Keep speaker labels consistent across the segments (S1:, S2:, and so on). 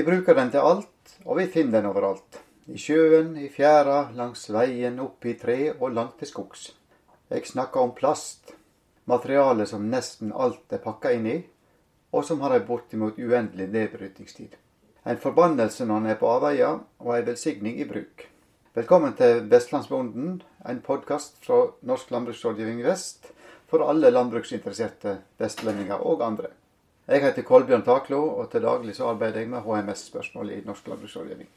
S1: Vi bruker den til alt, og vi finner den overalt. I sjøen, i fjæra, langs veien, opp i tre og langt til skogs. Jeg snakker om plast. Materiale som nesten alt er pakka inn i, og som har ei bortimot uendelig nedbrytingstid. En forbannelse når en er på avveie, og ei velsigning i bruk. Velkommen til Vestlandsbonden, en podkast fra Norsk landbruksrådgivning Vest for alle landbruksinteresserte vestlendinger og andre. Jeg heter Kolbjørn Taklo, og til daglig så arbeider jeg med HMS-spørsmål i Norsk landbruksrådgivning.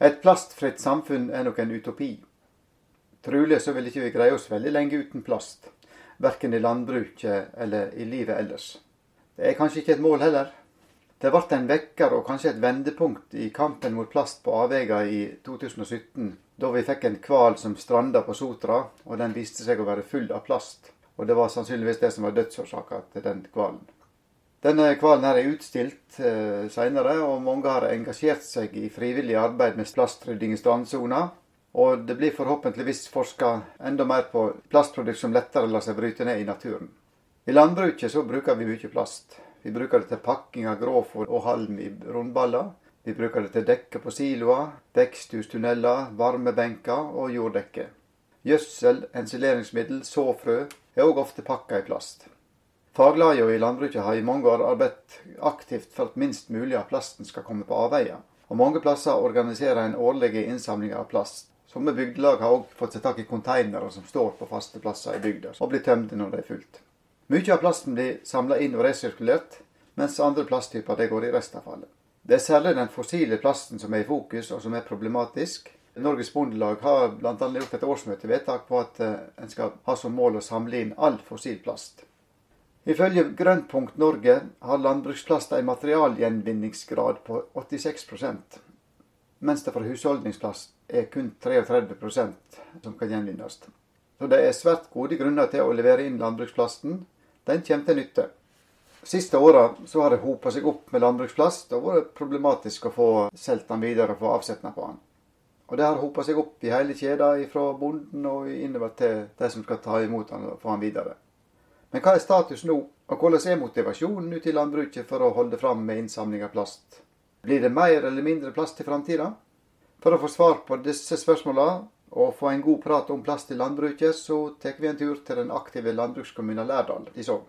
S1: Et plastfritt samfunn er nok en utopi. Trolig så vil ikke vi greie oss veldig lenge uten plast verken i landbruket eller i livet ellers. Det er kanskje ikke et mål heller. Det ble en vekker og kanskje et vendepunkt i kampen mot plast på avveier i 2017, da vi fikk en hval som stranda på Sotra, og den viste seg å være full av plast. Og det var sannsynligvis det som var dødsårsaka til den hvalen. Denne hvalen er utstilt eh, seinere, og mange har engasjert seg i frivillig arbeid med plastrydding i strandsona. Og det blir forhåpentligvis forska enda mer på plastprodukt som lettere lar seg bryte ned i naturen. I landbruket så bruker vi mye plast. Vi bruker det til pakking av grovfòr og halm i rundballer. Vi bruker det til dekke på siloer, veksthustunneler, varmebenker og jorddekke. Gjødsel, ensileringsmiddel, såfrø er òg ofte pakka i plast. Faglagene i landbruket har i mange år arbeidet aktivt for at minst mulig av plasten skal komme på avveier. Og mange plasser organiserer en årlig innsamling av plast. Somme bygdelag har òg fått seg tak i konteinere som står på faste plasser i bygda, og blir tømte når det er fullt. Mye av plasten blir samla inn og resirkulert, mens andre plasttyper går i restavfallet. Det er særlig den fossile plasten som er i fokus, og som er problematisk. Norges Bondelag har bl.a. gjort et årsmøtevedtak på at eh, en skal ha som mål å samle inn all fossil plast. Ifølge Grønnpunkt Norge har landbruksplast en materialgjenvinningsgrad på 86 mens det for husholdningsplast er kun 33% som kan gjenvinnes. Så det er svært gode grunner til å levere inn landbruksplasten. Den kommer til nytte. Siste åra har det hopa seg opp med landbruksplast og vært problematisk å få solgt den videre og få avsetning på den. Og det har hopa seg opp i hele kjeda fra bonden og innover til de som skal ta imot den og få den videre. Men hva er status nå, og hvordan er motivasjonen ute i landbruket for å holde fram med innsamling av plast? Blir det mer eller mindre plast i framtida? For å få svar på disse spørsmåla og få en god prat om plast i landbruket, så tar vi en tur til den aktive landbrukskommunen Lærdal i Sogn.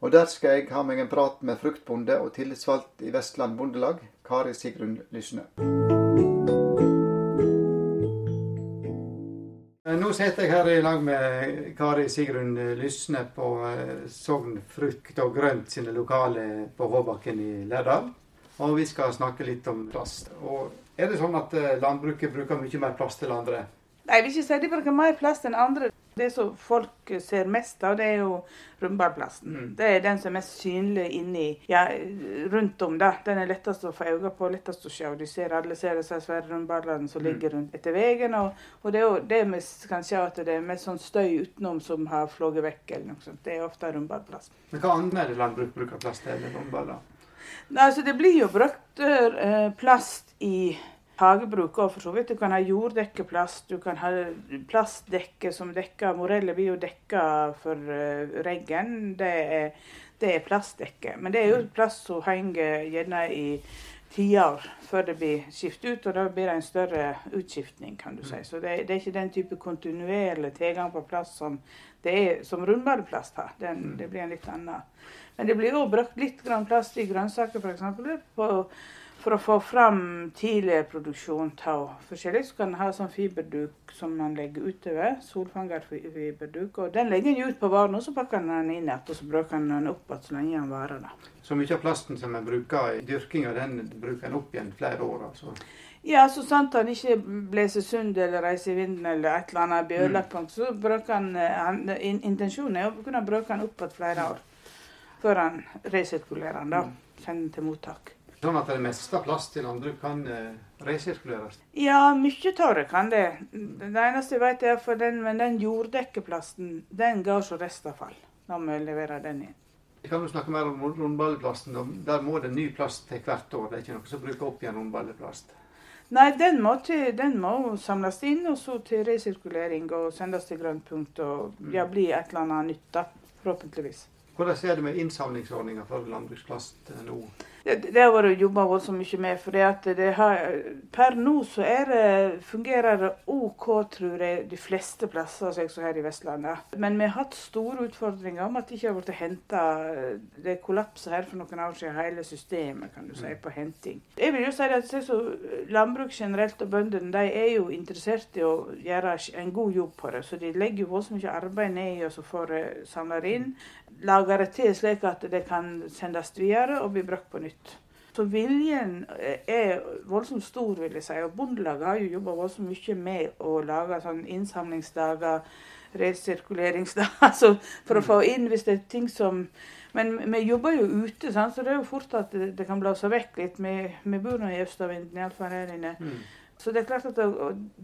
S1: Og der skal jeg ha meg en prat med fruktbonde og tillitsvalgt i Vestland Bondelag, Kari Sigrun Lysne. Nå sitter jeg her i lag med Kari Sigrun Lysne på eh, Sogn frukt og grønt sine lokaler på Håbakken i Lærdal. Og vi skal snakke litt om plast. Og er det sånn at eh, landbruket bruker mye mer plast enn andre?
S2: Jeg vil ikke si de bruker mer plast enn andre. Det som folk ser mest av, det er jo rundballplasten. Mm. Det er den som er mest synlig inni, ja, rundt om. da. Den er lettest å få øye på, lettest å se. Du ser alle ser disse svære rundballene som mm. ligger rundt etter veien. Og, og, det er jo det vi kan se at det er mest sånn støy utenom som har fløyet vekk. eller noe sånt. Det er ofte rundballplast.
S1: Men hva annet landbruk bruker plast til enn rundballer?
S2: Altså, det blir jo brukt uh, plast i hagebruk òg, for så vidt. Du kan ha jorddekkeplast, du kan ha plastdekke som dekker Moreller blir jo dekka for uh, regn. Det er, det er plastdekke. Men det er jo plast som henger gjerne i tiår før det blir skiftet ut, og da blir det en større utskiftning, kan du si. Så det, det er ikke den type kontinuerlig tilgang på plast som, det som rundbadeplast har. Den, det blir en litt annen. Men det blir òg brukt litt plast i grønnsaker f.eks. For å få fram tidligere produksjon av forskjellig. Så kan en ha sånn fiberduk som man legger utover. Solfangerfiberduk. Og den legger en ut på varen, og så pakker en den inn igjen. Og så bruker en den opp igjen så lenge den varer. da.
S1: Så mye av plasten som en bruker i dyrkinga, den bruker en opp igjen flere år? altså?
S2: Ja, så sant han ikke blåser sund eller reiser i vinden eller et eller annet blir ødelagt, mm. så bruker han, han Intensjonen er å kunne bruke den opp igjen flere år før han resirkulerer den. da, Sender den til mottak.
S1: Sånn at det meste av plast i landbruk kan eh, resirkuleres?
S2: Ja, mye av det kan det. Det eneste jeg vet er for den, men den jorddekkeplasten den går som restavfall når vi leverer den inn.
S1: Vi kan jo snakke mer om rundballeplasten. Der må det ny plast til hvert år. Det er ikke noe som bruker opp igjen rundballeplast.
S2: Nei, den må, til, den må, samles inn og så til resirkulering og sendes til grønnpunkt og ja, bli et eller annet nytt, da. Forhåpentligvis.
S1: Hvordan er det med innsamlingsordninga for landbruksplast nå?
S2: Det, har vært jobba voldsomt mye med. for Per nå så det, fungerer det OK, tror jeg, de fleste plasser som jeg så her i Vestlandet. Men vi har hatt store utfordringer med at det ikke har blitt henta Det kollapset her for noen år siden, hele systemet kan du si, på henting. Jeg vil jo si at så, Landbruk generelt og bøndene de er jo interessert i å gjøre en god jobb på det. Så de legger jo voldsomt mye arbeid ned i å få det samla inn lager det til slik at det kan sendes videre og bli brukt på nytt. Så viljen er voldsomt stor, vil jeg si. Og Bondelaget har jo jobba voldsomt mye med å lage sånn innsamlingsdager, resirkuleringsdager, altså for å få inn hvis det er ting som Men vi jobber jo ute, sant? så det er jo fort at det, det kan blåse vekk litt. Vi, vi bor nå i østavinden, iallfall her inne. Mm. Så det er klart at det,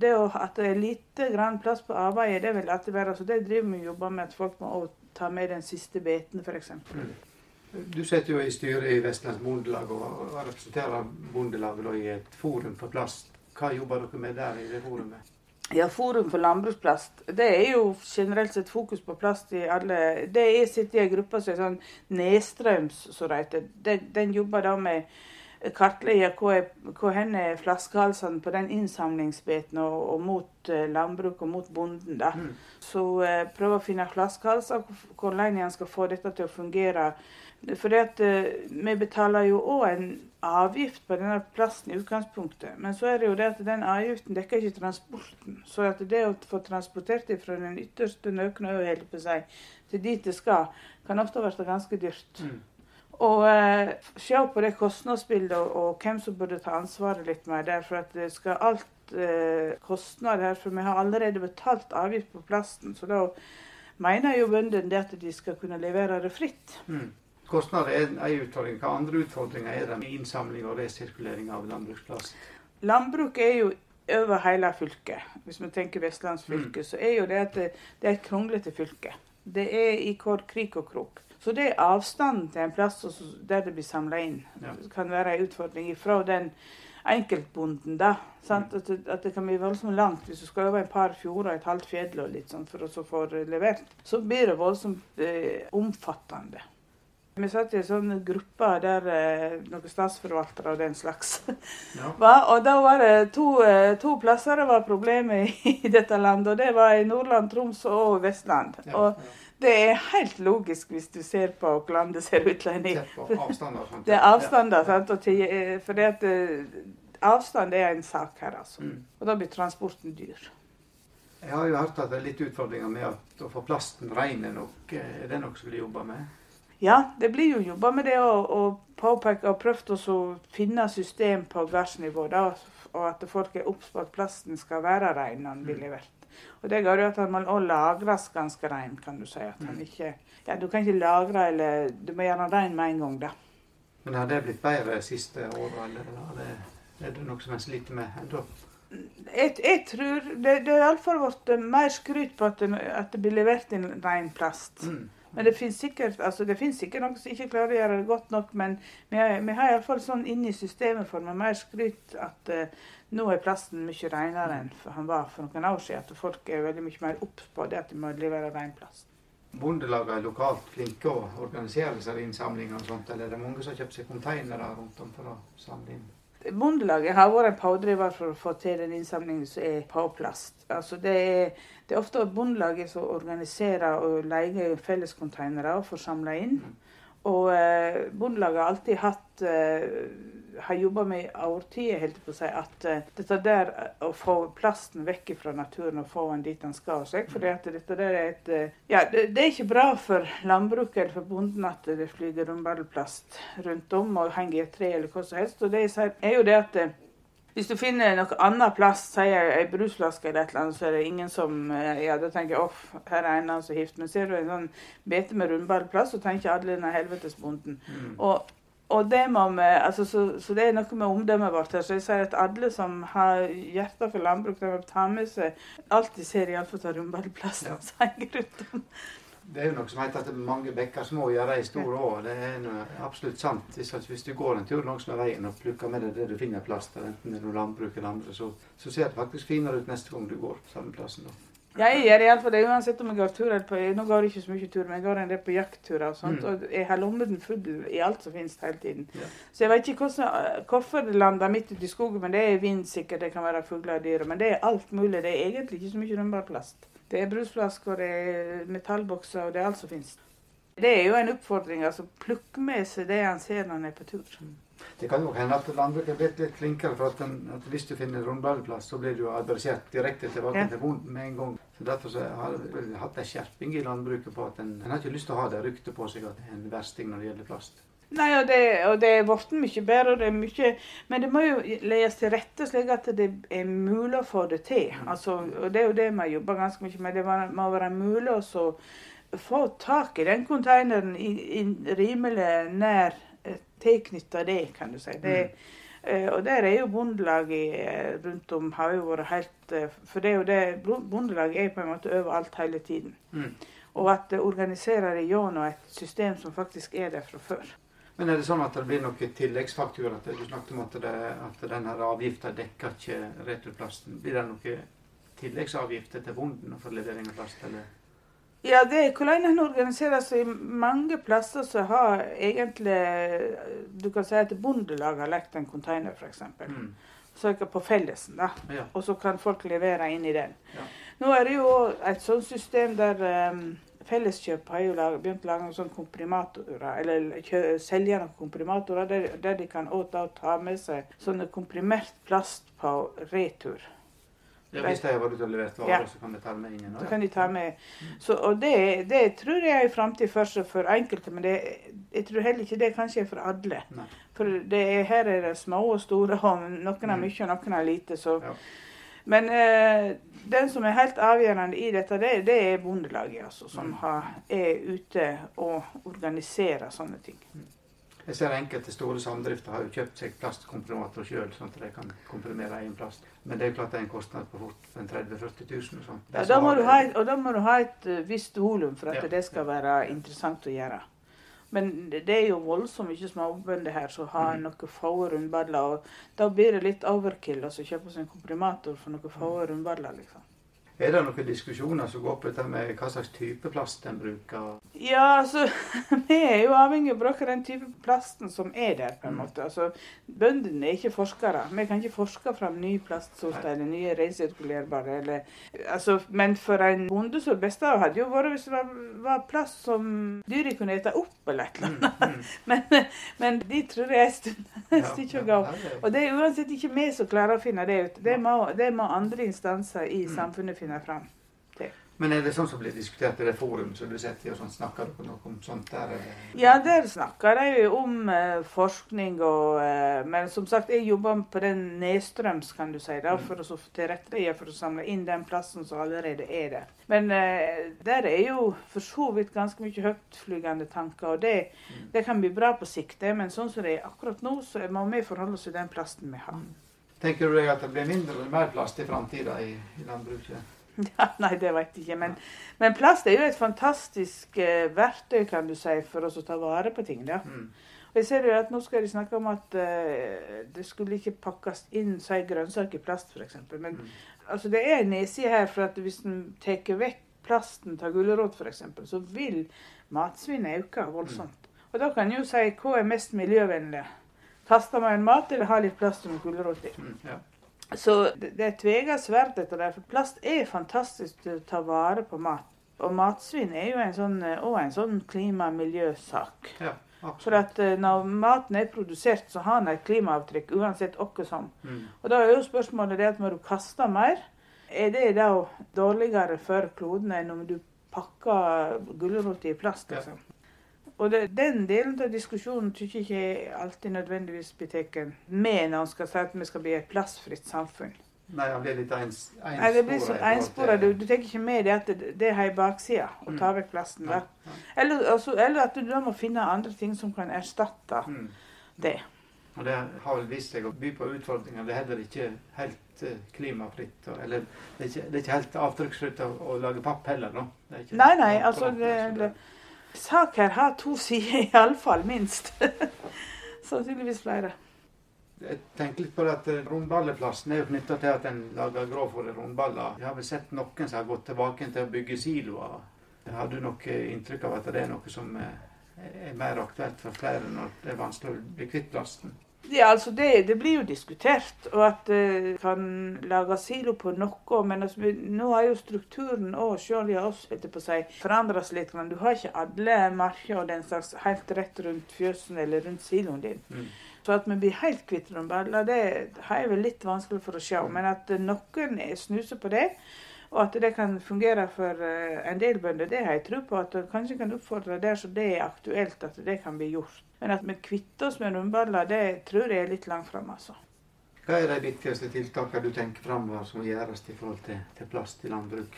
S2: det, at det er lite grann plass på arbeidet, det vil alltid være. Så det driver vi og jobber med, at folk må ta med den siste beten, f.eks. Mm.
S1: Du sitter jo i styret i Vestlands Bondelag og representerer Bondelaget i et forum for plast. Hva jobber dere med der i det forumet?
S2: Ja, Forum for landbruksplast. Det er jo generelt sett fokus på plast i alle Det er sitter i en gruppe som er sånn nedstrøms, som det heter. Den, den jobber da med kartlegge hvor, hen er flaskehalsene på den innsamlingsbiten og, og mot uh, landbruk og mot bonden. da. Mm. Så prøve å finne flaskehalser, hvordan en skal få dette til å fungere. For uh, vi betaler jo òg en avgift på denne plassen i utgangspunktet. Men så er det jo det at den avgiften dekker ikke transporten. Så at det å få transportert det fra den ytterste nøkken til dit det skal, kan ofte være ganske dyrt. Mm. Og eh, se på det kostnadsbildet og, og, hvem som burde ta ansvaret litt mer der. For at det skal alt eh, kostnad her. For vi har allerede betalt avgift på plasten. Så da mener jo bøndene det at de skal kunne levere det fritt. Mm.
S1: Kostnader er en utfordring. Hva andre utfordringer er det med innsamling og resirkulering av landbruksplast?
S2: Landbruk er jo over hele fylket. Hvis vi tenker vestlandsfylket, mm. så er jo det at det, det er et kronglete fylke. Det er i hver krik og krok. Så det er avstanden til en plass der det blir samla inn, ja. kan være en utfordring fra den enkeltbonden. da, mm. at, det, at, det kan bli voldsomt langt hvis du skal over et par fjorder, et halvt fjell og litt sånn for å få levert. Så blir det voldsomt eh, omfattende. Vi satt i en sånn gruppe der eh, noen statsforvaltere og den slags ja. Og da var det to, eh, to, plasser det var problemer i, dette landet, og det var i Nordland, Troms og Vestland. Ja, og ja. Det er helt logisk hvis du ser på hvordan det ser ut.
S1: Avstander,
S2: det er avstander. sant? Eh, for det at avstand er en sak her, altså. Mm. Og da blir transporten dyr.
S1: Jeg har jo hørt at det er litt utfordringer med at å få plasten ren er nok. Det som blir jobba med?
S2: Ja, det blir jo jobba med det å påpeke og prøvd å finne system på gardsnivå. Og at folk er obs på at plasten skal være ren når den blir levert. Og det gjør jo at han må også lagres ganske ren, kan du si. At han mm. ikke Ja, du kan ikke lagre eller Du må gjøre den ren med en gang, da.
S1: Men har det blitt bedre de siste åra, eller er det, er det noe som en sliter med ennå?
S2: Jeg, jeg, tror Det, det har iallfall blitt mer skryt på at det, at det blir levert inn ren plast. Mm. Men det finnes sikkert altså det finnes sikkert noen som ikke klarer å gjøre det godt nok. Men vi har, vi har iallfall sånn inni systemet for meg mer skryt at uh, nå er plassen mye renere enn han var for noen år siden. At folk er veldig mye mer obs på det at de må levere ren plast.
S1: Bondelagene er lokalt flinke å organisere seg innsamlinger og sånt, eller er det mange som har kjøpt seg containere rundt om for å samle inn?
S2: Bondelaget har vært en pådriver for å få til den innsamlingen som er på plast. Altså det, er, det er ofte Bondelaget som organiserer og leier fellescontainere og får samla inn. Mm. Og eh, Bondelaget har alltid hatt eh, har jobba med i årtier, helt på å si, at uh, dette der å få plasten vekk fra naturen og få den dit den skal. seg, jeg, fordi at dette der er et uh, Ja, det, det, er ikke bra for landbruket eller for bonden at det flyger rundballplast rundt om og henger i et tre eller hva som helst. Og det jeg sier, er jo det at hvis du finner noe annet plast, sier ei brusflaske eller et eller annet, så er det ingen som Ja, da tenker jeg off, her er en annen som gift. Men ser du en sånn bete med rundballplast, så tenker alle denne helvetesbonden. Mm. Og og det må vi, altså, så, så, det er noe med omdømmet vårt. her, så jeg sier at Alle som har hjerte for landbruk, de vil ta med seg alt de ser, iallfall ta rumballplassen Ja.
S1: Det er jo noe som heter at mange bekker små gjør ei stor å. Det er absolutt sant. Hvis du går en tur langs med veien og plukker med deg det du finner plass til, enten det er noe landbruk eller andre, så, så ser det faktisk finere ut neste gang du går på samme plassen.
S2: Ja, jeg gjør iallfall det uansett om jeg går tur eller på Nå går jeg ikke så mye tur, men jeg går en del på jaktturer og sånt.
S3: Mm.
S2: Og jeg har lommene full i alt som finnes hele tiden.
S3: Ja.
S2: Så jeg vet ikke hvordan, hvorfor det lander midt ute i skogen, men det er vind sikkert, det kan være fugler og dyr. Men det er alt mulig. Det er egentlig ikke så mye rundbar plast. Det er brusflasker, det er metallbokser, og det er alt som finnes. Det er jo en oppfordring. altså Plukk med seg det han ser når han er på tur.
S3: Det kan jo hende at landbruket er blitt litt flinkere, for at, den, at hvis du finner rundballeplass, så blir du adressert direkte tilbake
S2: Ja.
S3: til bonden med en gang. Så Derfor så har jeg hatt en skjerping i landbruket på at en, en har ikke lyst til å ha det ryktet på seg at det er en versting når det gjelder plast.
S2: Nei, og det, og det er blitt mye bedre, og det er mye Men det må jo legges til rette slik at det er mulig å få det til. Altså, og det er jo det vi jobba ganske mye med. Det må- være mulig å få tak i den konteineren i, i rimelig nær tilknytta det, kan du si. Det, eh, og der er jo Bondelaget eh, rundt om har jo vært helt eh, For det er jo det Bondelaget er på en måte overalt hele tiden.
S3: Mm.
S2: Og at det organiserer det gjennom et system som faktisk er der fra før.
S3: Men er det sånn at det blir noen tilleggsfaktura? Du snakket om at, det, at denne avgifta dekker ikke returplasten. Blir det noen tilleggsavgifter til bonden for levering av plast? eller?
S2: Ja, det er hvordan en organiserer seg. Mange plasser så har egentlig Du kan si at Bondelaget har lagt en container, f.eks.
S3: Mm.
S2: Søker på fellesen, da.
S3: Ja.
S2: Og så kan folk levere inn i den.
S3: Ja.
S2: Nå er det jo et sånt system der um, Felleskjøp har jo lag, begynt å lage sånn komprimatorer, eller selgerne selge noen komprimatorer, der, der de kan ta med seg sånne komprimert plast på retur.
S3: Ja, hvis de har vært ute og levert varer,
S2: Ja.
S3: så kan de ta med inn igjen?
S2: Så kan de ta med. Så, og det, det tror jeg er en framtid først for enkelte, men det, jeg tror heller ikke det kanskje er for alle.
S3: Nei.
S2: For det er, her er det små og store, og noen har
S3: Mm.
S2: mye og noen har lite. Så.
S3: Ja.
S2: Men eh, den som er helt avgjørende i dette, det, det er Bondelaget, altså, som
S3: Mm.
S2: har, er ute og organiserer sånne ting.
S3: Jeg ser enkelte store samdrifter har jo kjøpt seg plastkomprimator sjøl, sånn at de kan komprimere egen plast. Men det er jo klart det er en kostnad på fort en 30 000-40 000 og sånn.
S2: Ja, da må du ha et, og da må du ha et eh, visst volum for at
S3: Ja.
S2: det skal være interessant å gjøre. Men det det er jo voldsomt mye småbønder her som har
S3: Mm.
S2: noen få rundballer. Og da blir det litt overkill å altså kjøpe seg en komprimator for noen få rundballer. liksom.
S3: Er det noen diskusjoner som går på dette med hva slags type plast en bruker?
S2: Ja, altså Vi er jo avhengig av å bruke den type plasten som er der. på en
S3: Mm.
S2: måte. Altså, Bøndene er ikke forskere. Vi kan ikke forske fram nye plastsorter eller nye resirkulerbare. Eller, altså, men for en bonde så det beste hadde jo vært hvis det var, var plast som dyret kunne ete opp eller et eller annet.
S3: Mm, mm.
S2: Men, men de tror jeg er et stykke å gå. Og det er uansett ikke vi som klarer å finne det ut. Det må, det må andre instanser i samfunnet finne fram.
S3: Men er det sånn som blir diskutert i det forum som du sitter i, og sånn, snakker dere noe om sånt der?
S2: Ja, der snakker de jo om eh, forskning og eh, Men som sagt, jeg jobber på den nedstrøms, kan du si, da, for å tilrettelegge for å samle inn den plassen som allerede er der. Men eh, der er jo for så vidt ganske mye høytflygende tanker, og det,
S3: Mm.
S2: det kan bli bra på sikt. Men sånn som det er akkurat nå, så må vi forholde oss til den plassen vi har.
S3: Tenker du deg at det blir mindre eller mer plast i framtida i, i landbruket?
S2: Ja, nei, det vet jeg ikke. Men, men plast er jo et fantastisk eh, verktøy, kan du si, for oss å ta vare på ting. da.
S3: Mm.
S2: Og jeg ser jo at Nå skal de snakke om at eh, det skulle ikke pakkes inn si, grønnsaker i plast, f.eks. Men
S3: Mm.
S2: altså, det er en nedside her, for at hvis en tar vekk plasten av gulrot f.eks., så vil matsvinnet øke voldsomt. Og da kan en jo si hva er mest miljøvennlig. Kaster man en mat eller har litt plast med gulrot i.
S3: Mm, ja.
S2: Så det, er tveget sverd, etter det, For plast er fantastisk til å ta vare på mat. Og matsvinn er jo en sånn, eh, også en sånn klima- og miljøsak.
S3: ja,
S2: For at eh, når maten er produsert, så har den et klimaavtrykk uansett hva som.
S3: Mm.
S2: Og da er jo spørsmålet det at når du kaster mer, er det da dårligere for kloden enn om du pakker gulrot i plast?
S3: Ja.
S2: Liksom? Og det, den delen av diskusjonen syns jeg ikke alltid nødvendigvis blir tatt med når man skal si at vi skal bli et plassfritt samfunn.
S3: Nei, han blir litt ens,
S2: Nei, det blir så
S3: ensporet
S2: enspora. Du, du tenker ikke med det at det, det har ei bakside, å ta
S3: Mm.
S2: vekk plassen
S3: Ja,
S2: da. Eller, altså, eller at du da må finne andre ting som kan erstatte
S3: Mm.
S2: det.
S3: Og det har vel vist seg å by på utfordringer. Det er heller ikke helt eh, klimafritt. Eller det er, ikke, det er ikke helt avtrykksfritt å, å lage papp heller, nå.
S2: Nei, nei, altså
S3: langt
S2: det,
S3: så
S2: det, Sak her har to sider, iallfall minst. Sannsynligvis flere.
S1: Jeg tenker litt på at eh, Rundballeplassen er jo knytta til at en lager grovfòre rundballer. Jeg har vel sett noen som har gått tilbake til å bygge siloer. Har du noe inntrykk av at det er noe som eh, er mer aktuelt for flere når det er vanskelig å bli kvitt plasten?
S2: Ja, altså det, det, blir jo diskutert, og at det kan lage silo på noe. Men altså, nå har jo strukturen og sjøl oss på seg, forandra seg litt. Men du har ikke alle marker og den slags helt rett rundt fjøsen eller rundt siloen din. Mm. Så at vi blir helt kvitt rundballer, det har jeg vel litt vanskelig for å se. Men at noen snuser på det, og at det kan fungere for eh, en del bønder, det har jeg tro på. At kanskje kan oppfordre der så det er aktuelt, at det kan bli gjort. Men at vi kvitter oss med rundballer, det tror jeg er litt langt fram, altså.
S1: Hva er de viktigste tiltakene du tenker framover som må gjøres i forhold til, til plast i landbruk?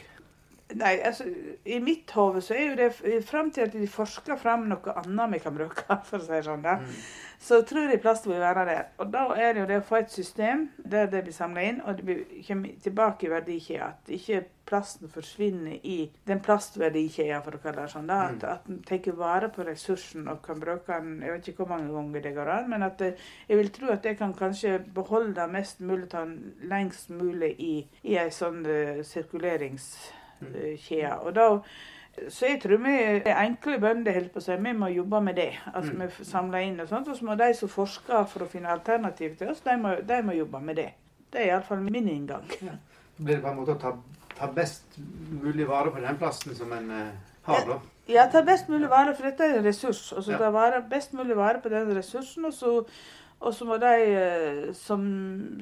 S2: Nei, altså, I mitt hode så er jo det fram til at de forsker fram noe annet vi kan bruke, for å si sånn. da. Mm så tror jeg plast vil være der. Og da er det jo det å få et system der det blir samla inn, og det kommer tilbake i verdikjeda. At ikke plasten forsvinner i den plastverdikjeda, for å kalle det sånn. Da. At, mm. at en tar vare på ressursen og kan bruke den Jeg vet ikke hvor mange ganger det går an, men at det, jeg vil tro at det kan kanskje beholde mest mulig, av den lengst mulig i, i ei sånn uh, sirkuleringskjede. Og da så jeg tror vi enkle bønder holder på å si, vi må jobbe med det. Altså mm. Vi samler inn og sånt. Og så må de som forsker for å finne alternativ til oss, de må, de må jobbe med det. Det er iallfall min inngang. Ja.
S1: Blir det på en måte å ta, ta, best mulig vare på den plassen som en eh, har, da?
S2: Ja, ta best mulig vare, for dette er en ressurs. Og så ja. ta vare, best mulig vare på den ressursen. og så og så må de uh, som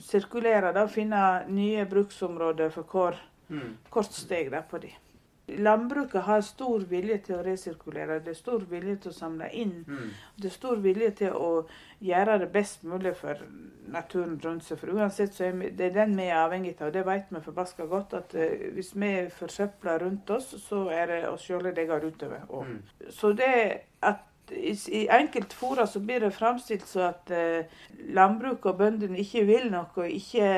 S2: sirkulerer, da, finne nye bruksområder for hver, mm. hvert steg der på dem. Landbruket har stor vilje til å resirkulere, det er stor vilje til å samle inn. Mm. Det er stor vilje til å gjøre det best mulig for naturen rundt seg. For uansett så er det er den vi er avhengig av. og Det vet vi forbaska godt. At uh, hvis vi forsøpler rundt oss, så er det oss sjøl det går utover. Mm. Så det at i, enkelte fora så blir det framstilt så at eh, landbruket og bøndene ikke vil noe og ikke,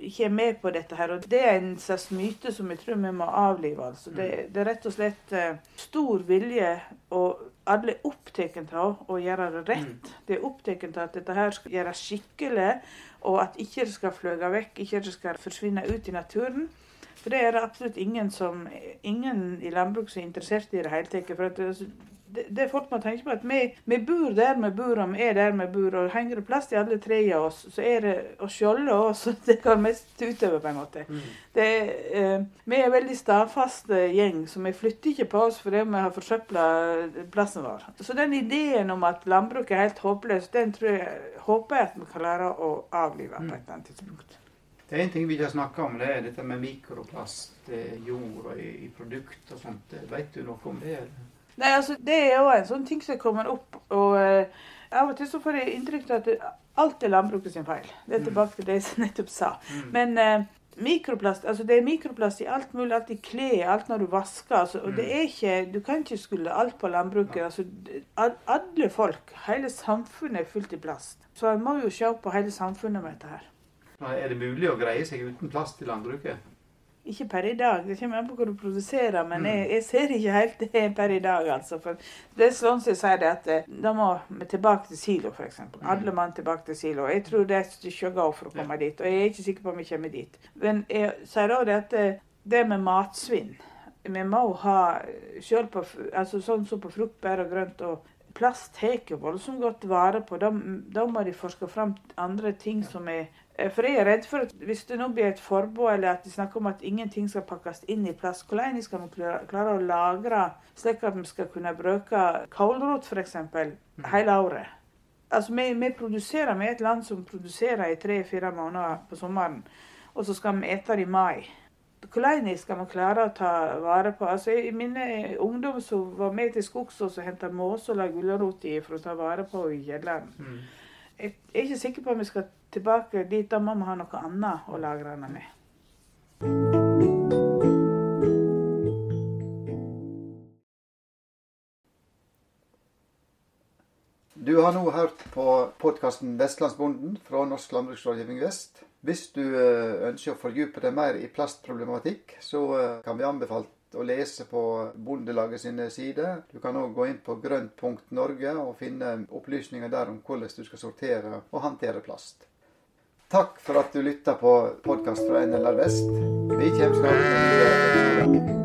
S2: ikke, er med på dette her. Og det er en slags myte som jeg tror vi må avlive. Altså. Det, mm. det, er rett og slett eh, stor vilje, og alle er opptatt av å gjøre det rett. Mm. De er opptatt av at dette her skal gjøres skikkelig, og at ikke det skal fløye vekk, ikke det skal forsvinne ut i naturen. For det er det absolutt ingen, som, ingen i landbruket som er interessert i det hele tatt. Altså, det, er folk må tenke på at vi, vi bor der vi bor, og vi er der vi bor. og Henger det plass til alle tre av oss, så er det oss sjøle òg det går mest utover, på en måte. Mm. Det, eh, vi er en veldig stadfaste gjeng, så vi flytter ikke på oss fordi vi har forsøpla plassen vår. Så den ideen om at landbruket er helt håpløst, den tror jeg, håper jeg at vi kan lære å avlive på et eller annet tidspunkt.
S1: Det er en ting vi ikke har snakka om, det er dette med mikroplast, jord og i, i produkt og sånt. Vet du noe om det? eller?
S2: Nei, altså, Det er jo en sånn ting som kommer opp. og uh, Av og til så får jeg inntrykk av at alt er landbruket sin feil. Det er mm. tilbake til det jeg nettopp sa. Mm. Men uh, mikroplast, altså det er mikroplast i alt mulig, alt i klær, alt når du vasker. Altså, og det mm. er ikke, Du kan ikke skylde alt på landbruket. altså Alle folk, hele samfunnet er fullt i plast. Så en må jo se på hele samfunnet med dette her.
S1: Er det mulig å greie seg uten plast i landbruket?
S2: Ikke per i dag, det kommer an på hva du produserer, men jeg, jeg, ser ikke helt det per i dag. altså. For det er sånn som jeg sier det at eh, Da må vi tilbake til silo, f.eks. Mm. Alle mann tilbake til silo. Jeg tror det er et stykke å gå for å komme ja. dit, og jeg er ikke sikker på om vi kommer dit. Men jeg sier òg det at det, eh, med matsvinn Vi må ha selv på, altså sånn som på frukt, bær og grønt og plast tar voldsomt godt vare på. Da, da må de forske fram andre ting som er Eh, for jeg er redd for at hvis det nå blir et forbud, eller at de snakker om at ingenting skal pakkes inn i plast, hvordan skal vi klare å lagre slik at vi skal kunne bruke kålrot f.eks. Mm. hele året? Altså, vi, vi produserer med et land som produserer i tre-fire måneder på sommeren, og så skal vi ete det i mai. Hvordan skal man klare å ta vare på altså I mine ungdom som var med til skogs og henta måse og la gulrot i for å ta vare på i kjelleren. Mm. Jeg er ikke sikker på om vi skal tilbake dit. Da må vi ha noe annet å lagre den med.
S1: Du har nå hørt på podkasten 'Vestlandsbonden' fra Norsk landbruksrådgivning Vest. Hvis du eh, ønsker å fordype deg mer i plastproblematikk, så eh, kan vi anbefale å lese på Bondelaget sine sider. Du kan òg gå inn på grønt.norge og finne opplysninger der om hvordan du skal sortere og håndtere plast. Takk for at du lytta på podkast fra NLR Vest. Vi kommer snart med nye.